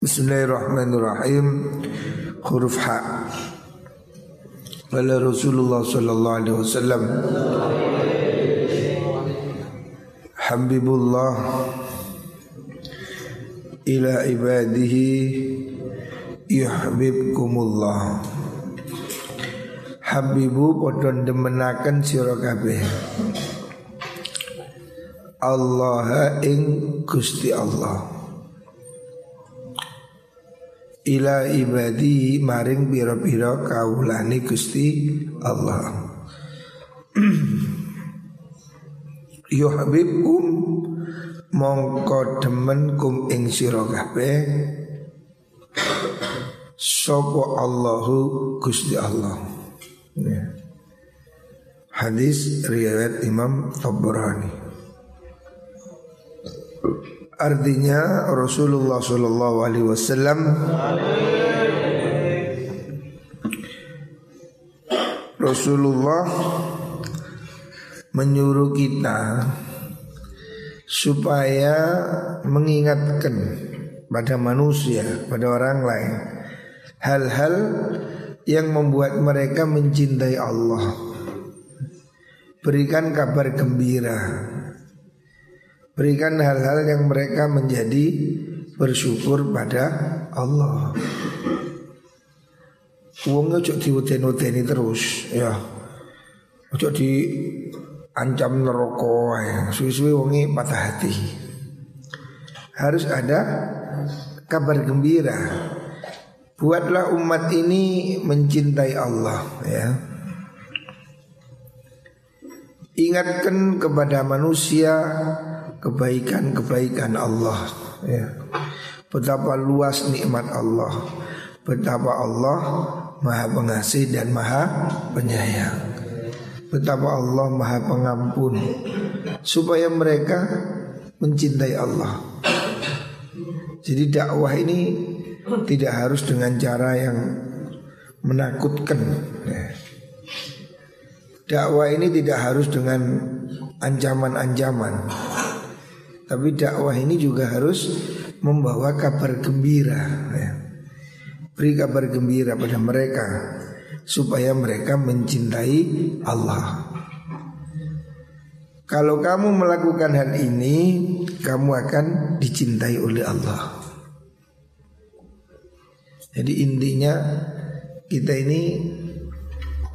Bismillahirrahmanirrahim Huruf H Wala Rasulullah sallallahu alaihi wasallam Habibullah Ila ibadihi Yuhbibkumullah Habibu podon demenaken sira Allah ing Gusti Allah ila ibadi maring biro-biro kaulani Gusti Allah. Yuhibbukum mongko demen kum ing sira kabeh. Allahu Gusti Allah. Ya. Hadis riwayat Imam Tabrani Artinya Rasulullah Shallallahu Alaihi Wasallam Rasulullah menyuruh kita supaya mengingatkan pada manusia, pada orang lain hal-hal yang membuat mereka mencintai Allah. Berikan kabar gembira Berikan hal-hal yang mereka menjadi bersyukur pada Allah. Uangnya cok diwuten-wuteni terus ya. Ojo di ancam neraka ya. Suwi-suwi wongi patah hati. Harus ada kabar gembira. Buatlah umat ini mencintai Allah ya. Ingatkan kepada manusia kebaikan-kebaikan Allah ya. Betapa luas nikmat Allah. Betapa Allah maha pengasih dan maha penyayang. Betapa Allah maha pengampun. Supaya mereka mencintai Allah. Jadi dakwah ini tidak harus dengan cara yang menakutkan ya. Dakwah ini tidak harus dengan ancaman-ancaman tapi dakwah ini juga harus membawa kabar gembira ya. Beri kabar gembira pada mereka Supaya mereka mencintai Allah. Kalau kamu melakukan hal ini Kamu akan dicintai oleh Allah. Jadi intinya kita ini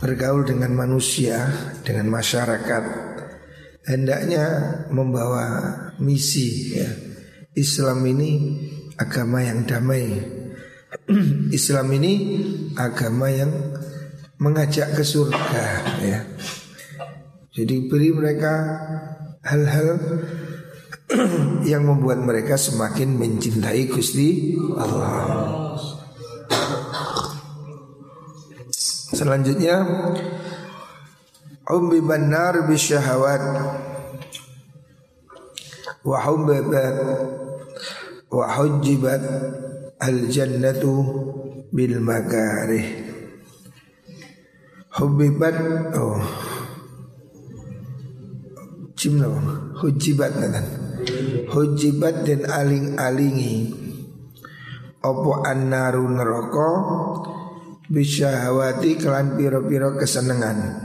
bergaul dengan manusia, dengan masyarakat hendaknya membawa misi ya. Islam ini agama yang damai. Islam ini agama yang mengajak ke surga ya. Jadi beri mereka hal-hal yang membuat mereka semakin mencintai Gusti Allah. Selanjutnya Umbiban nar bisyahawat Wa hubbat Wa hujibat Al jannatu Bil makarih Hubibat Oh Jimno Hujibat nanti Hujibat dan aling-alingi Opo annaru neraka Bisyahawati kelan piro-piro kesenengan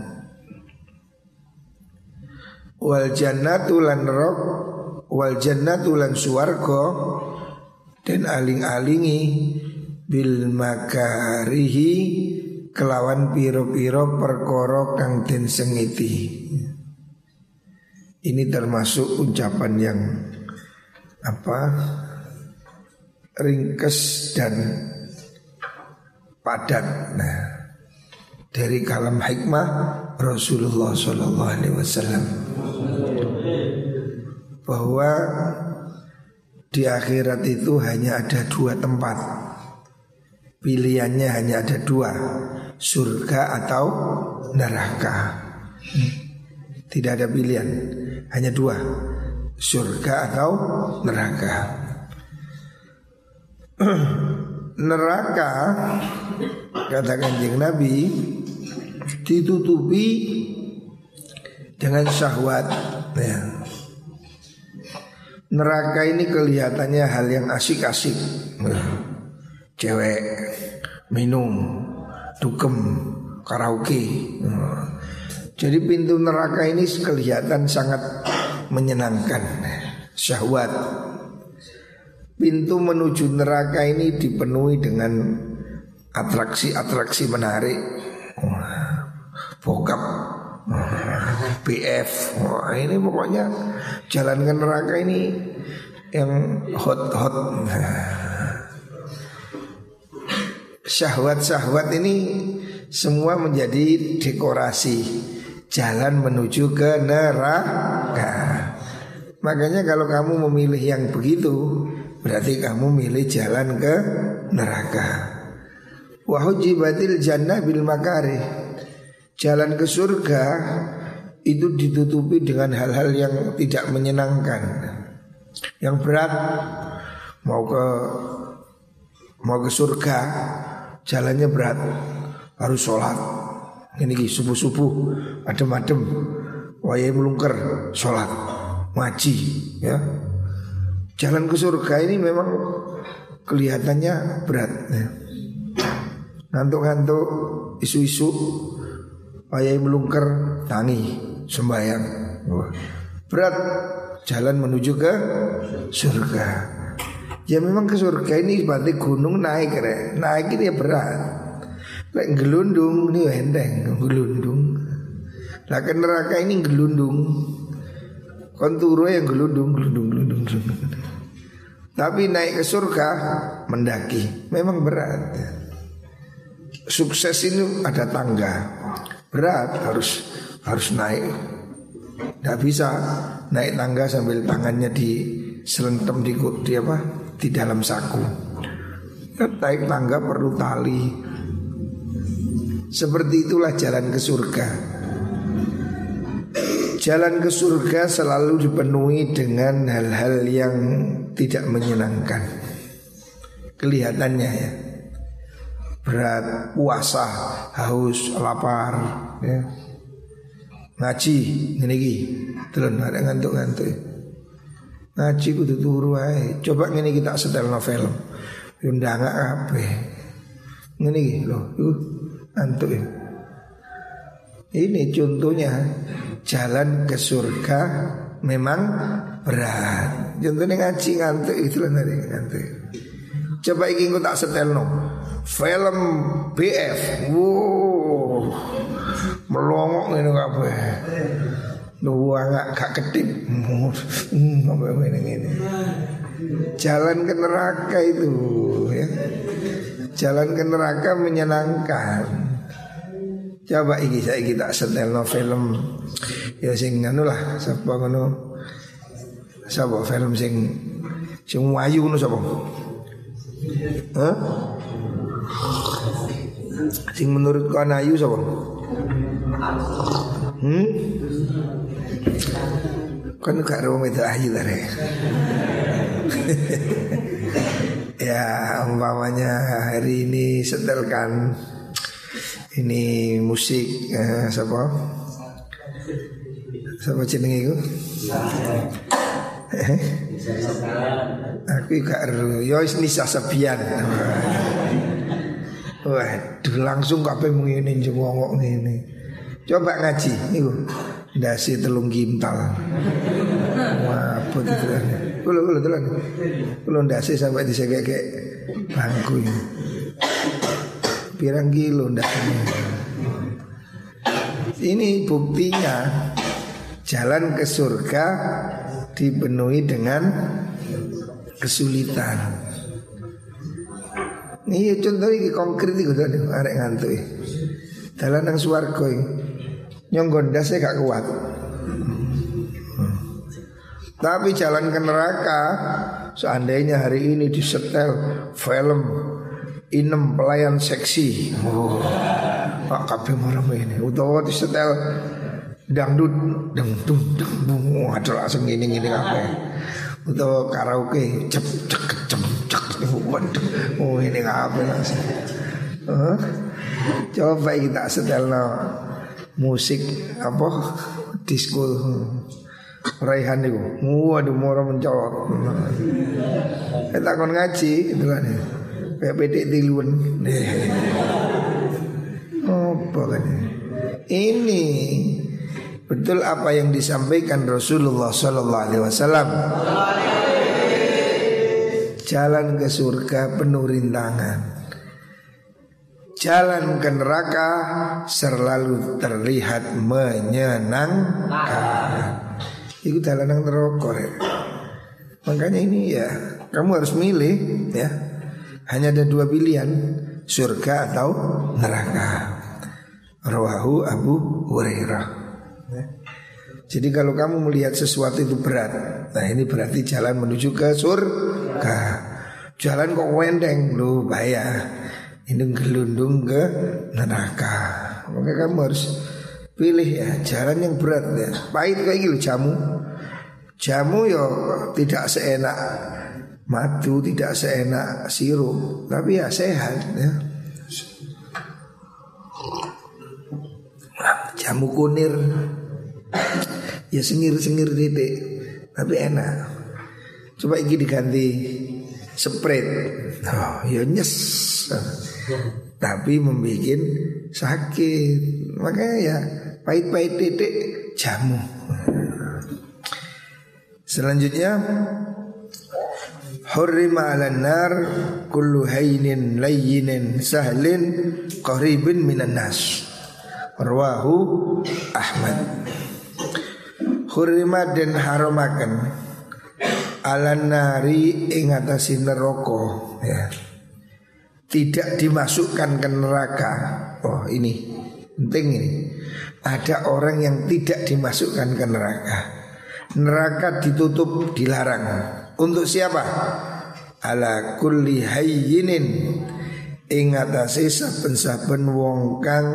wal jannatu rok wal jannatu lan suwargo dan aling-alingi bil makarihi kelawan piro-piro perkoro kang den sengiti. Ini termasuk ucapan yang apa ringkes dan padat. Nah, dari kalam hikmah Rasulullah Shallallahu Alaihi Wasallam. Bahwa di akhirat itu hanya ada dua tempat. Pilihannya hanya ada dua Surga atau neraka. Tidak ada pilihan Hanya dua Surga atau neraka. Neraka Kata kanjeng Nabi Ditutupi Dengan syahwat. Ya. Neraka ini kelihatannya hal yang asik-asik. cewek minum dukem karaoke. Jadi pintu neraka ini kelihatan sangat menyenangkan. Syahwat. Pintu menuju neraka ini dipenuhi dengan atraksi-atraksi menarik bokap BF Wah, ini pokoknya jalan ke neraka ini yang hot-hot syahwat-syahwat ini semua menjadi dekorasi jalan menuju ke neraka. Makanya kalau kamu memilih yang begitu, berarti kamu milih jalan ke neraka. Wahujibatil jannah bil makari. Jalan ke surga itu ditutupi dengan hal-hal yang tidak menyenangkan. Yang berat mau ke mau ke surga jalannya berat. Harus sholat. Ini subuh subuh adem-adem. Wayai melungker sholat. Ngaji ya. Jalan ke surga ini memang kelihatannya berat ya. ngantuk-ngantuk isu-isu wayai melungker tangi sembahyang berat jalan menuju ke surga Ya memang ke surga ini berarti gunung naik re. Naik ini ya berat Lek gelundung ini enteng gelundung. Lah ke neraka ini gelundung. Konturo yang gelundung, gelundung, gelundung, gelundung. Tapi naik ke surga mendaki memang berat. Sukses ini ada tangga. Berat harus harus naik. Tidak bisa naik tangga sambil tangannya di selentem di, di apa di dalam saku. Ya, naik tangga perlu tali. Seperti itulah jalan ke surga. Jalan ke surga selalu dipenuhi dengan hal-hal yang tidak menyenangkan. Kelihatannya ya. Berat, puasa, haus, lapar, ya. Ngaji, ini lagi. Terus ada ngantuk-ngantuk. Ngaji kudu turu ae. Coba ngene kita setel novel. Yo ndangak kabeh. Ngene iki lho, iku antuk ya. Ini contohnya jalan ke surga memang berat. Contohnya ngaji ngantuk itu nanti ngantuk. Coba iki tak setelno. Film BF. Wow. Melongok ngene kabeh. Dua nggak gak ketip hmm, ini, Jalan ke neraka itu ya. Jalan ke neraka menyenangkan Coba ini saya kita setel no film Ya sing anu lah Siapa ngono Siapa film sing Sing wayu ngono siapa Hah? Sing menurut kau ayu siapa Hmm? Kan gak rumah itu ayu tadi. ya umpamanya hari ini setelkan ini musik eh, siapa? Siapa jenenge itu? Aku gak ero. Yo ya, Nisa Sabian. Waduh langsung kabeh ngene jengongok ngene. Coba ngaji niku dasi telung gintal. Wah, itu kan? Kulo kulo telan. Kulo dasi sampai disegek bangku ini. Pirang kilo ndasnya. Ini buktinya jalan ke surga dipenuhi dengan kesulitan. Ini contoh ini konkret itu tadi arek ngantuk. Dalam nang suwargo Nyonggon saya gak kuat. Tapi jalan ke neraka Seandainya hari ini disetel film Inem pelayan seksi. Oh, Pak kabeh marah ini. Utawa disetel dangdut deng dung deng dung ada langsung gini gini apa Utawa karaoke cep cek cek waduh oh ini apa langsung huh? coba kita setel musik apa disco Raihan itu Waduh murah mencolot Kita akan ngaji itu kan ya. kayak pedek tiluan. Apa kan? Ini betul apa yang disampaikan Rasulullah Sallallahu Alaihi Wasallam. Jalan ke surga penuh rintangan. Jalan ke neraka selalu terlihat menyenangkan. Itu jalan yang neraka. Makanya ini ya kamu harus milih ya. Hanya ada dua pilihan, surga atau neraka. Rawahu Abu Hurairah. Ya. Jadi kalau kamu melihat sesuatu itu berat, nah ini berarti jalan menuju ke surga. Jalan kok wendeng, lu bahaya. Ini gelundung ke neraka. Maka kamu harus pilih ya jalan yang berat ya. Pahit kayak gitu jamu. Jamu yo tidak seenak madu, tidak seenak sirup, tapi ya sehat ya. Jamu kunir Ya sengir-sengir titik. Tapi enak. Coba ini diganti Spread. Oh ya nyes. Tapi membuat sakit. Makanya ya Pahit-pahit titik Jamu. Selanjutnya Hurrima ala nar kullu haynin layyinin sahlin qaribin minan nas. Rawahu Ahmad. Hurrima dan haramakan ala nari ing atasi neraka ya. Tidak dimasukkan ke neraka. Oh, ini penting ini. Ada orang yang tidak dimasukkan ke neraka. Neraka ditutup, dilarang. Untuk siapa? Ala kulli hayyinin ing atase saben-saben wong kang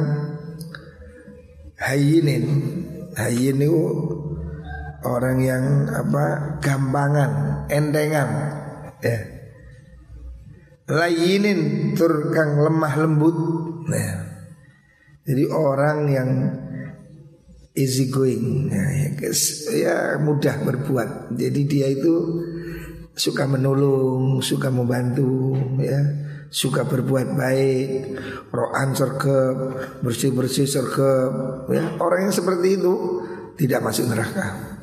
hayinin. Hayin itu orang yang apa? gampangan, entengan. Ya. Layinin tur kang lemah lembut. Nah. Jadi orang yang easy going ya, ya, ya mudah berbuat. Jadi dia itu suka menolong, suka membantu, ya, suka berbuat baik, rohan sergap, bersih bersih sergap, ya. Orang yang seperti itu tidak masuk neraka.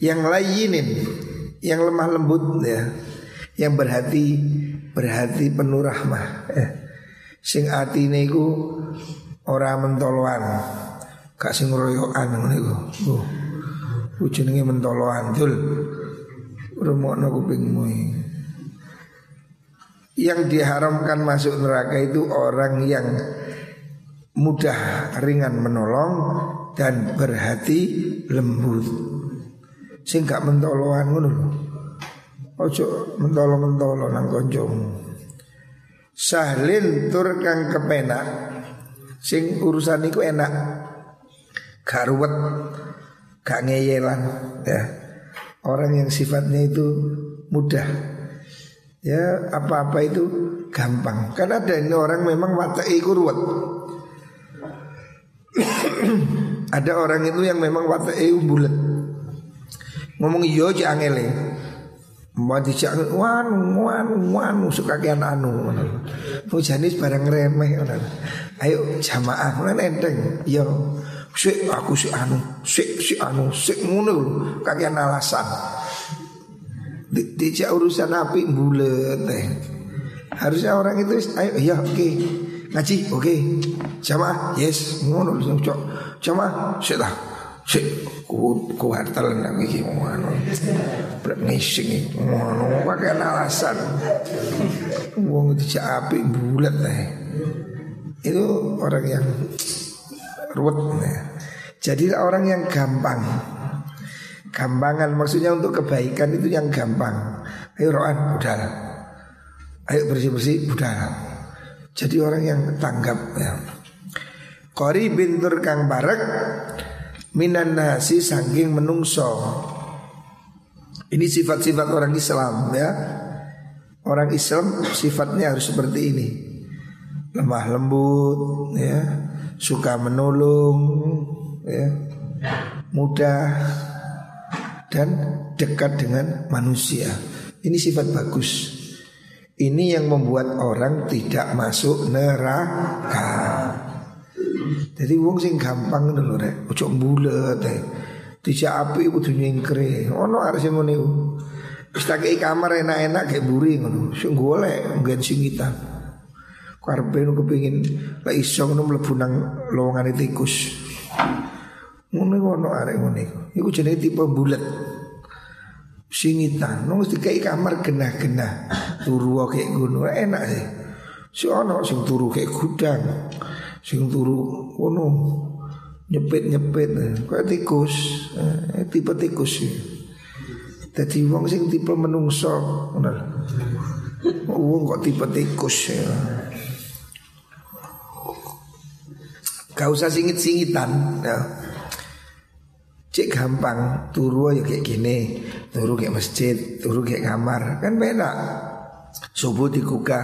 Yang lainin, yang lemah lembut, ya, yang berhati berhati penuh rahmah, ya. Sing atine iku ora mentoloan, gak sing royokan ngono iku. Uh, jenenge mentoloan. Rumokno kupingmu Yang diharamkan masuk neraka itu orang yang mudah ringan menolong dan berhati lembut. Sing gak mentoloan ngono lho. Ojo mentolo-mentolo nang kancamu. Sahlin tur kang kepenak. Sing urusan iku enak. Gak ruwet, gak ngeyelan ya. Orang yang sifatnya itu mudah Ya apa-apa itu gampang Karena ada ini orang memang wataknya itu ruwet Ada orang itu yang memang itu bulat Ngomong iya aja angele Mau dijak wanu wanu wanu suka kian anu Mujanis barang remeh Ayo jamaah mana enteng Yo Sik aku si anu, sik si anu, sik ngono kakian alasan. Di, urusan api bulet teh. Harusnya orang itu ayo ya oke. Okay. Ngaji oke. Okay. Jamaah yes ngono cok. Jamaah sik lah. Sik ku ku hartal nang iki ngono. Ngising ngono pakai alasan. Wong dijak api bulet teh. Itu orang yang ruwet ya. Jadi orang yang gampang Gampangan maksudnya untuk kebaikan itu yang gampang Ayo rohan udah Ayo bersih-bersih udah Jadi orang yang tanggap ya. Kori bintur kang barek Minan nasi saking menungso Ini sifat-sifat orang Islam ya Orang Islam sifatnya harus seperti ini Lemah lembut ya suka menolong, ya, mudah dan dekat dengan manusia. Ini sifat bagus. Ini yang membuat orang tidak masuk neraka. Jadi wong sing gampang ngono rek, ojo bulet e. Dijak api kudu nyingkre. Ono arep sing ngene. Wis tak kamar enak-enak kayak buri ngono. Sing golek nggen singitan. Karepe nu kepengin lek iso ngono mlebu nang lowongane tikus. Ngono ono arek ngono iku. Jenenge tipe bulet singitan nong mesti kayak kamar genah-genah turu kayak gunung enak sih si ono sing turu kayak gudang sing turu ono nyepet nyepet kayak tikus eh, tipe tikus sih. Jadi wong sing tipe menungso bener wong kok tipe tikus ya. Gak usah singit-singitan ya. Cek gampang turu ya kayak gini Turu kayak masjid Turu kayak kamar. Kan beda Subuh dikuka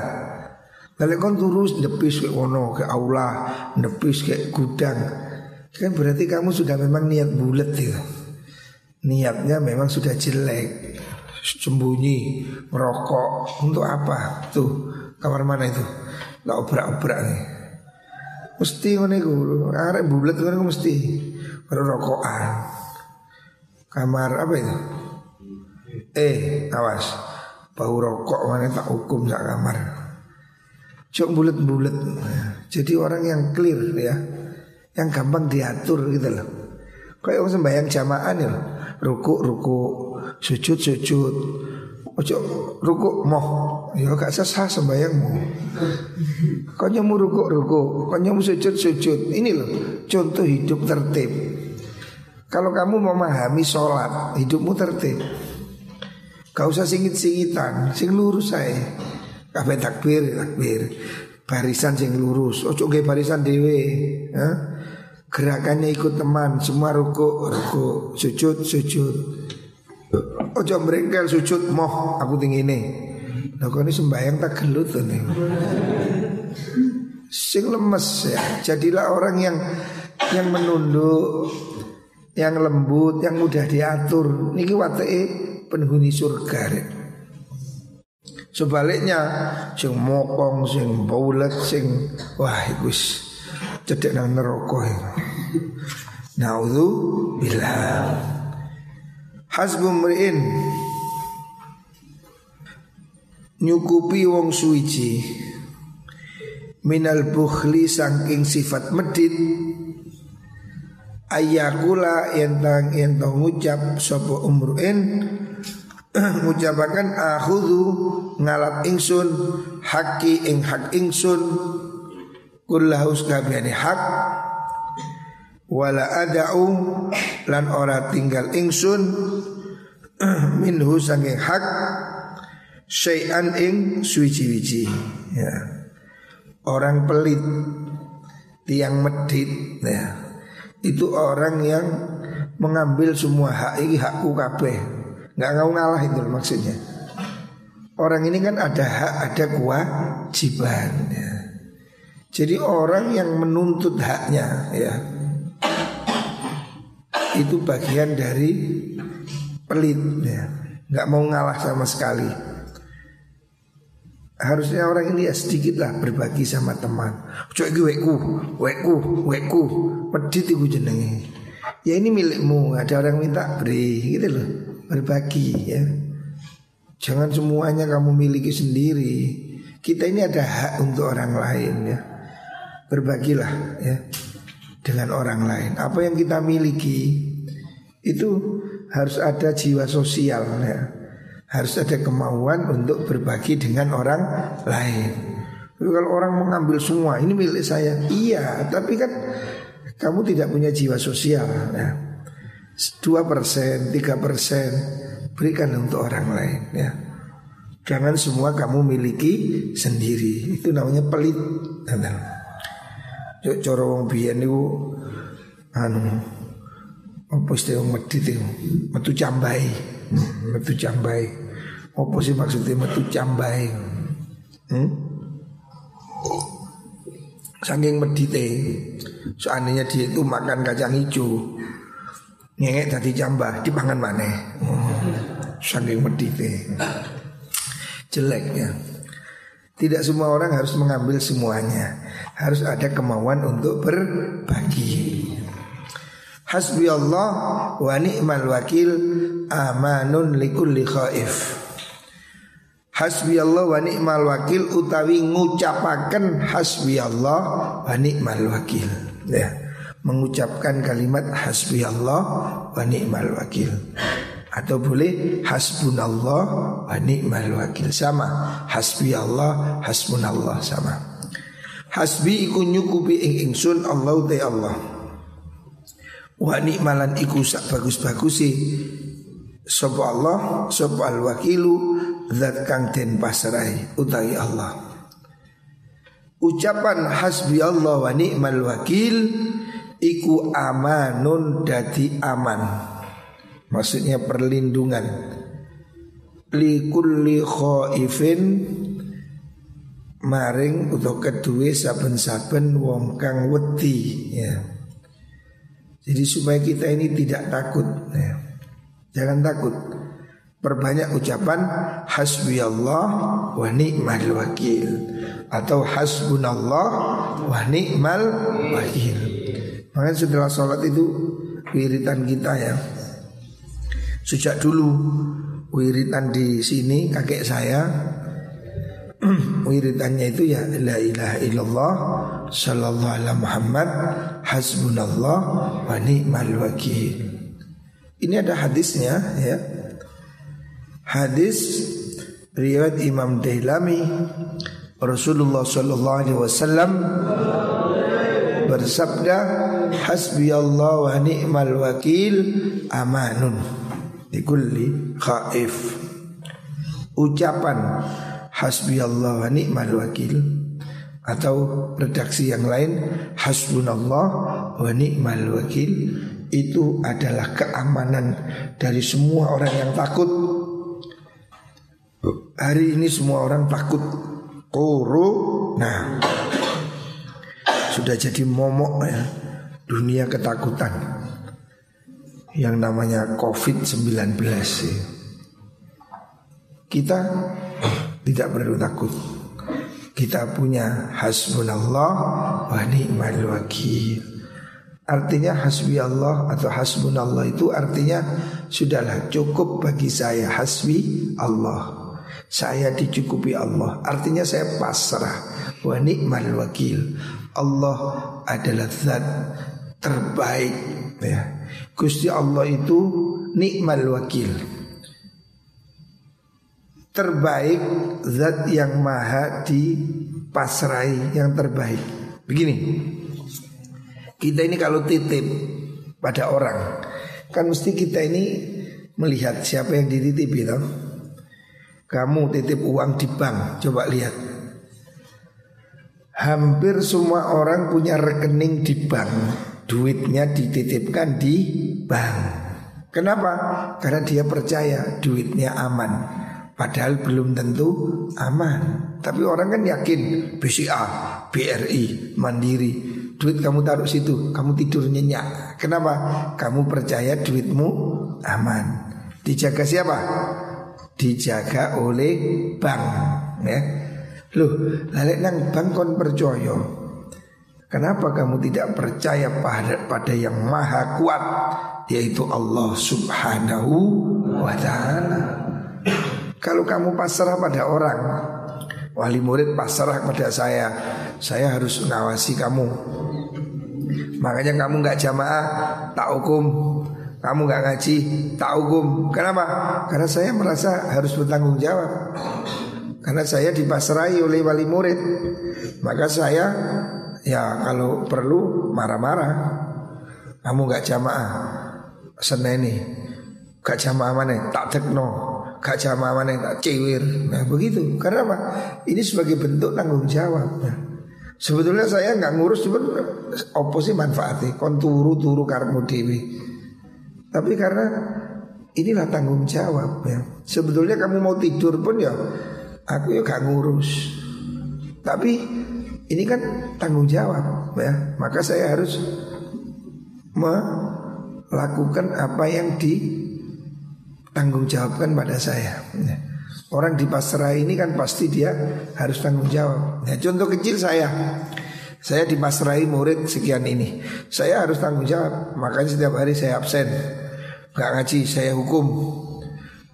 Kalau kan turu nepis kayak wono Ke aula Nepis kayak gudang Kan berarti kamu sudah memang niat bulat ya Niatnya memang sudah jelek Sembunyi Merokok Untuk apa Tuh kamar mana itu Nggak obrak-obrak nih Mesti ngono iku, arek bulet ngono mesti rokokan. Kamar apa itu? Eh, awas. Bau rokok mana tak hukum sak kamar. Cok bulat-bulat. Jadi orang yang clear ya. Yang gampang diatur gitu loh. Kayak orang sembahyang jamaah loh. Ruku, ruku, sujud, sujud. Ojo ruku moh. Ya gak sesah sembahyangmu. Kau nyamu ruku, ruku. Kau nyamu sujud, sujud. Ini loh contoh hidup tertib. Kalau kamu memahami sholat Hidupmu tertib Gak usah singit-singitan Sing lurus saya Kabeh takbir, takbir Barisan sing lurus Ojo gak barisan dewe ha? Gerakannya ikut teman Semua ruku, ruku Sujud, sujud Ojo merengkel sujud Moh, aku tinggi ini Nah kau ini sembahyang tak gelut nih Sing lemes ya Jadilah orang yang Yang menunduk yang lembut, yang mudah diatur. Niki wateke penghuni surga. Rek. Sebaliknya sing mokong, sing baulet, sing wah iku cedek nang neraka Naudzu billah. Hasbu mriin. Nyukupi wong suici minal bukhli saking sifat medit. Ayakula entang entong ngucap sapa umruin ngucapaken akhudhu ngalap ingsun haki ing hak ingsun. Kullahus kabehane hak. Wala ada'u lan ora tinggal ingsun. Minhu saking hak syai'an ing suci-wici ya. Orang pelit tiang medit ya. Itu orang yang mengambil semua hak ini hakku kabeh nggak mau ngalah itu maksudnya orang ini kan ada hak ada kewajiban ya. jadi orang yang menuntut haknya ya itu bagian dari pelit ya nggak mau ngalah sama sekali Harusnya orang ini ya sedikit lah berbagi sama teman. Cok iki weku, weku, weku, medit iku jenenge. Ya ini milikmu, ada orang minta beri gitu loh. Berbagi ya. Jangan semuanya kamu miliki sendiri. Kita ini ada hak untuk orang lain ya. Berbagilah ya dengan orang lain. Apa yang kita miliki itu harus ada jiwa sosial ya harus ada kemauan untuk berbagi dengan orang lain. Tapi kalau orang mengambil semua, ini milik saya. Iya, tapi kan kamu tidak punya jiwa sosial. Ya. 2 persen, 3 persen berikan untuk orang lain. Ya. Jangan semua kamu miliki sendiri. Itu namanya pelit. Yuk coro wong biyen anu apa istilah medit itu metu cambai metu cambai apa sih maksudnya metu cambai hmm? saking medite soalnya dia itu makan kacang hijau ngengek tadi cambah dipangan mana hmm. saking medite jelek ya Tidak semua orang harus mengambil semuanya. Harus ada kemauan untuk berbagi. Hasbi Allah wa ni'mal wakil amanun likulli khaif. Hasbi Allah wa ni'mal wakil utawi ngucapaken hasbi Allah wa ni'mal wakil. Ya. Mengucapkan kalimat hasbi Allah wa ni'mal wakil. Atau boleh hasbunallah wa ni'mal wakil. Sama. Hasbi Allah hasbunallah. Sama. Hasbi iku nyukupi ing ingsun Allah te Allah. Wa ni'malan iku sak bagus-bagusi sapa Allah sapa al wakilu zat kang den pasrai utawi Allah. Ucapan hasbi Allah wa ni'mal wakil iku amanun dadi aman Maksudnya perlindungan Likulli khaifin Maring untuk kedua saben-saben wong kang wedi ya. Jadi supaya kita ini tidak takut ya. Jangan takut Perbanyak ucapan Hasbi Allah wa ni'mal wakil Atau hasbunallah wa ni'mal wakil Makanya setelah sholat itu Wiritan kita ya Sejak dulu wiritan di sini kakek saya wiritannya itu ya la ilaha illallah sallallahu alaihi Muhammad hasbunallah wa ni'mal wakil. Ini ada hadisnya ya. Hadis riwayat Imam Dailami Rasulullah sallallahu alaihi wasallam bersabda hasbi Allah wa ni'mal wakil amanun likulli khaif. Ucapan hasbi Allah wa ni'mal wakil atau redaksi yang lain hasbunallah wa ni'mal wakil itu adalah keamanan dari semua orang yang takut. Hari ini semua orang takut. Nah sudah jadi momok ya dunia ketakutan. Yang namanya COVID-19 Kita tidak perlu takut. Kita punya hasbunallah wa ni'mal wakil. Artinya hasbi Allah atau hasbunallah itu artinya Sudahlah cukup bagi saya hasbi Allah Saya dicukupi Allah. Artinya saya pasrah. Wa ni'mal wakil. Allah adalah zat terbaik ya. Gusti Allah itu nikmal wakil. Terbaik zat yang maha dipasrai yang terbaik. Begini. Kita ini kalau titip pada orang Kan mesti kita ini melihat siapa yang dititip gitu Kamu titip uang di bank Coba lihat. Hampir semua orang punya rekening di bank duitnya dititipkan di bank. Kenapa? Karena dia percaya duitnya aman. Padahal belum tentu aman. Tapi orang kan yakin BCA, BRI, Mandiri, duit kamu taruh situ, kamu tidur nyenyak. Kenapa? Kamu percaya duitmu aman. Dijaga siapa? Dijaga oleh bank, ya. Loh, lalek nang bank kon percaya. Kenapa kamu tidak percaya pada, pada yang maha kuat Yaitu Allah subhanahu wa ta'ala? Kalau kamu pasrah pada orang Wali murid pasrah pada saya Saya harus mengawasi kamu. Makanya kamu nggak jamaah Tak hukum. Kamu nggak ngaji Tak hukum. Kenapa? Karena saya merasa harus bertanggung jawab. Karena saya dipasrai oleh wali murid. Maka saya Ya kalau perlu marah-marah. Kamu gak jamaah Seneni Gak jamaah mana Tak tekno Gak jamaah mana tak cewir. Nah begitu. Karena apa? Ini sebagai bentuk tanggung jawab. Nah, Sebetulnya saya nggak ngurus Cuma Apa sih manfaatnya? Kon turu-turu karmu dewi Tapi karena Inilah tanggung jawab ya. Sebetulnya kamu mau tidur pun ya Aku ya gak ngurus. Tapi ini kan tanggung jawab ya. Maka saya harus melakukan apa yang ditanggung jawabkan pada saya. Ya. Orang di pasrah ini kan pasti dia harus tanggung jawab. Ya, contoh kecil saya, saya dipasrahi murid sekian ini, saya harus tanggung jawab. Makanya setiap hari saya absen, gak ngaji, saya hukum,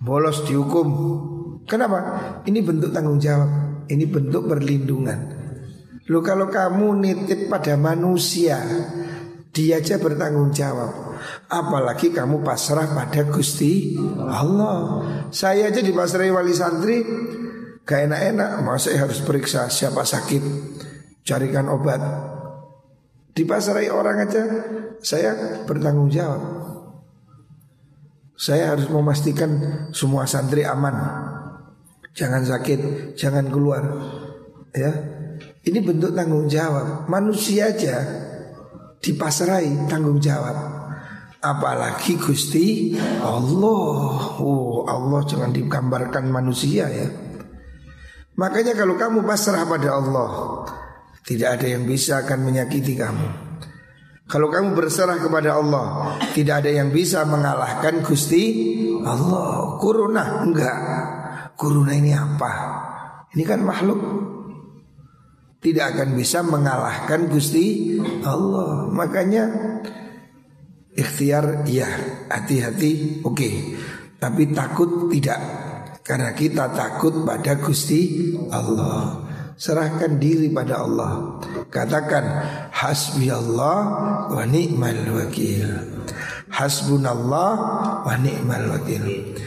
bolos dihukum. Kenapa? Ini bentuk tanggung jawab, ini bentuk perlindungan. Lu kalau kamu nitip pada manusia, dia aja bertanggung jawab. Apalagi kamu pasrah pada Gusti Allah. Saya aja dipasrahi wali santri gak enak-enak, masa harus periksa siapa sakit, carikan obat. Dipasrahi orang aja, saya bertanggung jawab. Saya harus memastikan semua santri aman. Jangan sakit, jangan keluar. Ya, ini bentuk tanggung jawab. Manusia aja dipasrai tanggung jawab. Apalagi Gusti Allah. Oh, Allah jangan digambarkan manusia ya. Makanya kalau kamu pasrah pada Allah, tidak ada yang bisa akan menyakiti kamu. Kalau kamu berserah kepada Allah, tidak ada yang bisa mengalahkan Gusti Allah. Kuruna enggak. Kuruna ini apa? Ini kan makhluk tidak akan bisa mengalahkan Gusti Allah. Makanya ikhtiar ya hati-hati oke, okay. tapi takut tidak karena kita takut pada Gusti Allah. Serahkan diri pada Allah. Katakan hasbi Allah wa ni'mal wakil. Hasbunallah wa ni'mal wakil.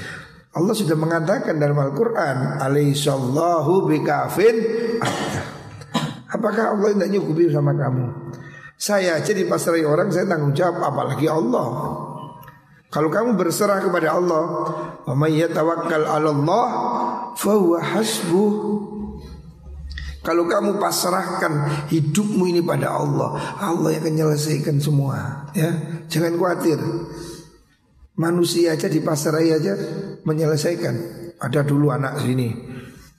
Allah sudah mengatakan dalam Al-Quran Alaihissallahu bikafin Apakah Allah tidak nyukupi sama kamu? Saya aja dipasrai orang saya tanggung jawab apalagi Allah. Kalau kamu berserah kepada Allah, wa Allah fahuwa. Kalau kamu pasrahkan hidupmu ini pada Allah, Allah yang akan menyelesaikan semua. Ya, jangan khawatir. Manusia aja dipasrai aja menyelesaikan. Ada dulu anak sini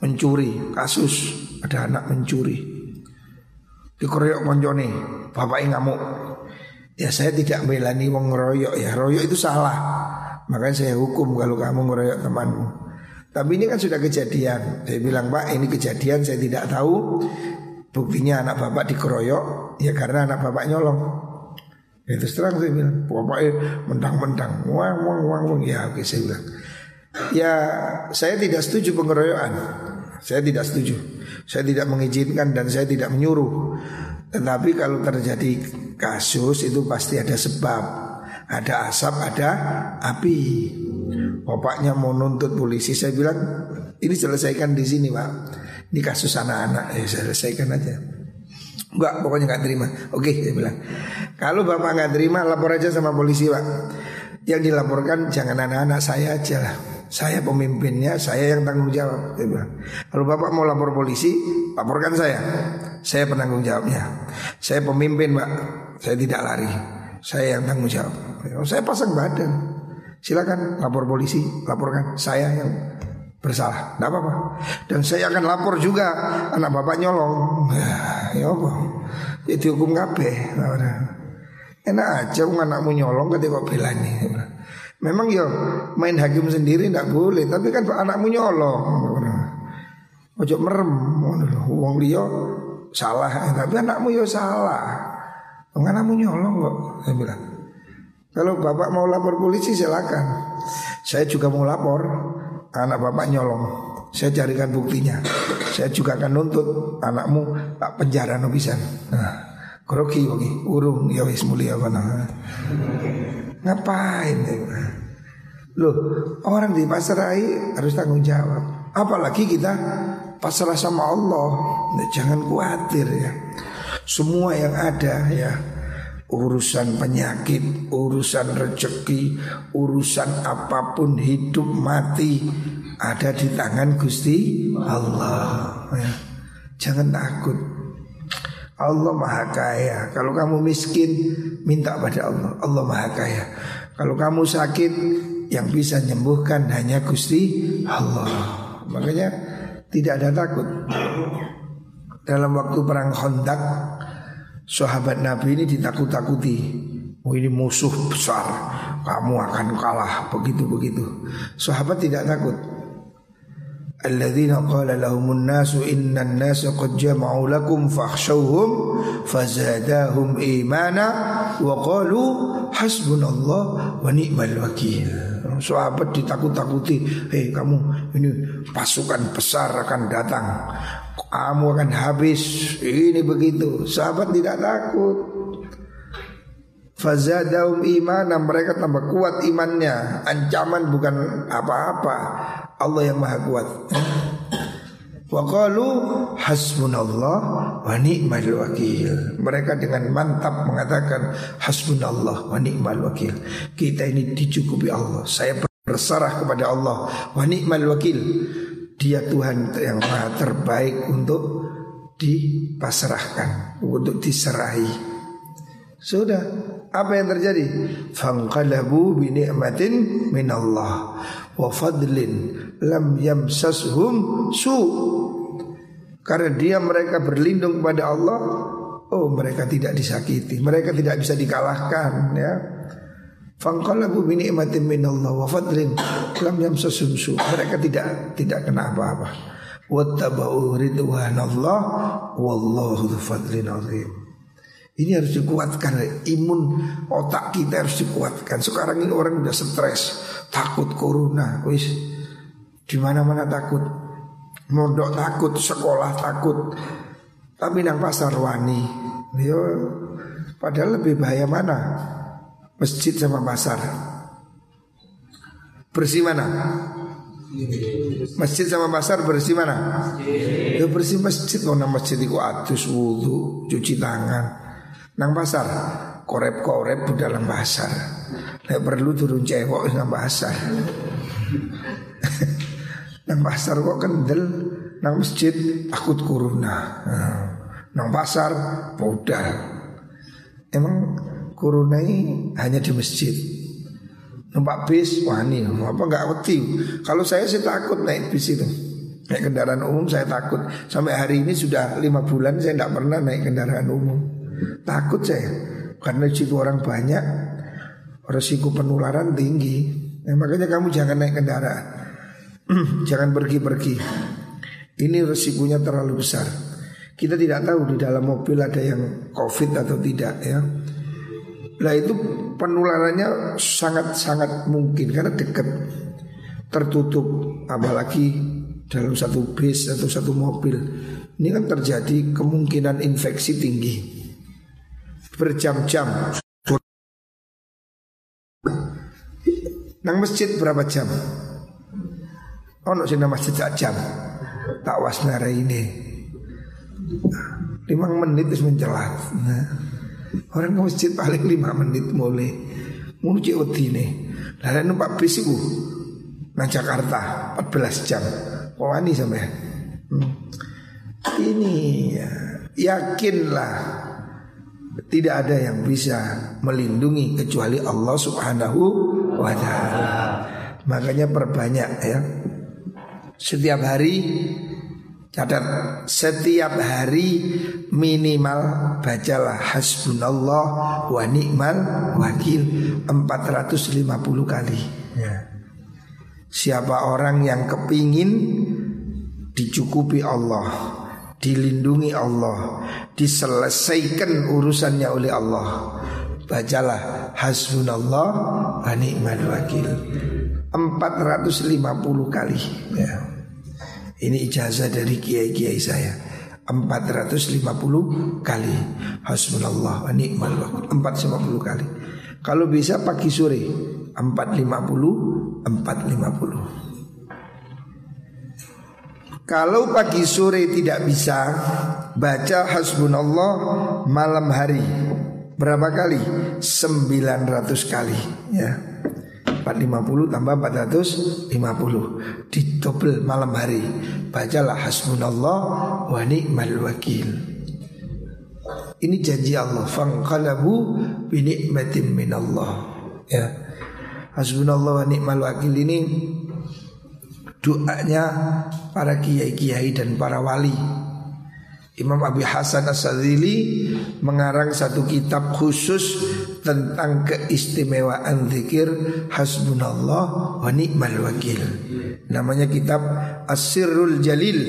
mencuri kasus, ada anak mencuri dikeroyok bapak ngamuk. Ya saya tidak melani wong ngeroyok ya, royok itu salah. Makanya saya hukum kalau kamu ngeroyok temanmu. Tapi ini kan sudah kejadian. Saya bilang Pak ini kejadian saya tidak tahu. Buktinya anak bapak dikeroyok ya karena anak bapak nyolong. Ya terus terang saya bilang bapaknya mentang-mentang wang wang wang wang ya oke saya bilang. Ya saya tidak setuju pengeroyokan. Saya tidak setuju. Saya tidak mengizinkan dan saya tidak menyuruh. Tetapi kalau terjadi kasus itu pasti ada sebab. Ada asap, ada api. Bapaknya mau nuntut polisi, saya bilang ini selesaikan di sini pak. Ini kasus anak-anak, ya selesaikan aja. Enggak, pokoknya nggak terima. Oke, saya bilang. Kalau bapak nggak terima, lapor aja sama polisi pak. Yang dilaporkan jangan anak-anak saya aja lah. Saya pemimpinnya, saya yang tanggung jawab. Bilang, kalau bapak mau lapor polisi, laporkan saya. Saya penanggung jawabnya. Saya pemimpin pak, saya tidak lari. Saya yang tanggung jawab. Saya pasang badan. Silakan lapor polisi, laporkan saya yang bersalah. Tidak apa-apa. Dan saya akan lapor juga anak bapak nyolong. Ya, apa? Itu hukum kabeh. Enak aja anakmu nyolong ketika belani. Memang ya main hakim sendiri tidak boleh, tapi kan anakmu nyolong. Ojo merem, uang dia salah, tapi anakmu ya salah. Anakmu nyolong kok, saya bilang. Kalau bapak mau lapor polisi silakan. Saya juga mau lapor, anak bapak nyolong. Saya carikan buktinya. Saya juga akan nuntut anakmu tak penjara no bisa. Nah, kroki urung ya wis mulia mana. Ngapain? Loh, orang di pasrai harus tanggung jawab. Apalagi kita pasrah sama Allah. Nah, jangan khawatir ya. Semua yang ada ya urusan penyakit, urusan rezeki, urusan apa pun hidup mati ada di tangan Gusti Allah. Ya. Jangan takut. Allah Maha Kaya. Kalau kamu miskin, minta pada Allah. Allah Maha Kaya. Kalau kamu sakit, yang bisa menyembuhkan hanya Gusti Allah. Makanya tidak ada takut. Dalam waktu perang Khandaq, sahabat Nabi ini ditakut-takuti. Oh ini musuh besar, kamu akan kalah begitu-begitu. Sahabat tidak takut. Alladzina qala lahumun nasu innan nasa qad jama'u lakum fakhshawhum fazadahum imana wa qalu hasbunallah wa ni'mal wakil. Sahabat ditakut-takuti, hei kamu ini pasukan besar akan datang. Kamu akan habis. Ini begitu. Sahabat tidak takut. Fazadaum imanan mereka tambah kuat imannya. Ancaman bukan apa-apa. Allah yang maha kuat. Wa qalu hasbunallah wa ni'mal wakil. Mereka dengan mantap mengatakan hasbunallah wa ni'mal wakil. Kita ini dicukupi Allah. Saya berserah kepada Allah wa ni'mal wakil. Dia Tuhan yang maha terbaik untuk dipasrahkan, untuk diserahi. Sudah, apa yang terjadi? Fangqalabu bi ni'matin min Allah wa fadlin lam yamsashum su. Karena dia mereka berlindung kepada Allah, oh mereka tidak disakiti, mereka tidak bisa dikalahkan ya. Fangqalabu bi ni'matin min Allah wa fadlin lam yamsashum su. Mereka tidak tidak kena apa-apa. Wattaba'u ridwanallah wallahu fadlin azim. Ini harus dikuatkan Imun otak kita harus dikuatkan Sekarang ini orang udah stres Takut corona Wis di mana mana takut, mondok takut, sekolah takut. Tapi nang pasar wani, yo padahal lebih bahaya mana? Masjid sama pasar. Bersih mana? Masjid sama pasar bersih mana? Ya bersih masjid nang masjid itu atus wudhu, cuci tangan. Nang pasar korep-korep di dalam pasar. Nek perlu turun cewek nang pasar. Nang pasar kok kendel Nang masjid takut corona. Nah, Nang pasar modal. Emang corona ini hanya di masjid. Numpak bis wani Apa enggak wedi? Kalau saya sih takut naik bis itu. Naik kendaraan umum saya takut. Sampai hari ini sudah lima bulan saya tidak pernah naik kendaraan umum Takut saya Karena situ orang banyak Resiko penularan tinggi nah, Makanya kamu jangan naik kendaraan Jangan pergi-pergi. Ini resikonya terlalu besar. Kita tidak tahu di dalam mobil ada yang COVID atau tidak ya. Nah itu penularannya sangat-sangat mungkin karena dekat tertutup apalagi dalam satu bis atau satu mobil. Ini kan terjadi kemungkinan infeksi tinggi berjam-jam. Nang masjid berapa jam? Ono sing masjid jam tak was ini lima menit terus mencelat. Nah, orang ke masjid paling lima menit mulai muji nih. Lalu numpak bis itu nang Jakarta 14 jam. Wani sampai. Hmm. Ini ya, yakinlah tidak ada yang bisa melindungi kecuali Allah Subhanahu wa taala. Makanya perbanyak ya setiap hari catat setiap hari minimal bacalah hasbunallah wa ni'mal wakil 450 kali ya. Siapa orang yang kepingin dicukupi Allah Dilindungi Allah Diselesaikan urusannya oleh Allah. Bacalah hasbunallah wa ni'mal wakil. 450 kali ya. Ini ijazah dari kiai-kiai saya. 450 kali. Hasbunallah wa ni'mal wakil. 450 kali. Kalau bisa pagi sore 450 450 Kalau pagi sore tidak bisa Baca hasbunallah malam hari. Berapa kali? 900 kali ya. 450 tambah 450 Didobel malam hari. Bacalah hasbunallah wa ni'mal wakil. Ini janji Allah. Fangqalabu binikmatin minallah. Ya. Hasbunallah wa ni'mal wakil ini Doanya para kiai-kiai dan para wali Imam Abi Hasan As-Sadzili mengarang satu kitab khusus tentang keistimewaan zikir hasbunallah wa ni'mal wakil. Namanya kitab As-Sirrul Jalil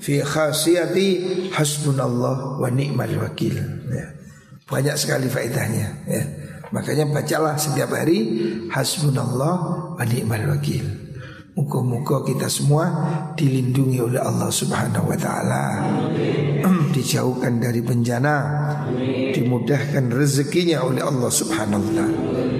fi khasiyati hasbunallah wa ni'mal wakil. Ya. Banyak sekali faedahnya ya. Makanya bacalah setiap hari hasbunallah wa ni'mal wakil. Muka-muka kita semua dilindungi oleh Allah Subhanahu wa taala. Dijauhkan dari bencana, dimudahkan rezekinya oleh Allah Subhanahu wa taala.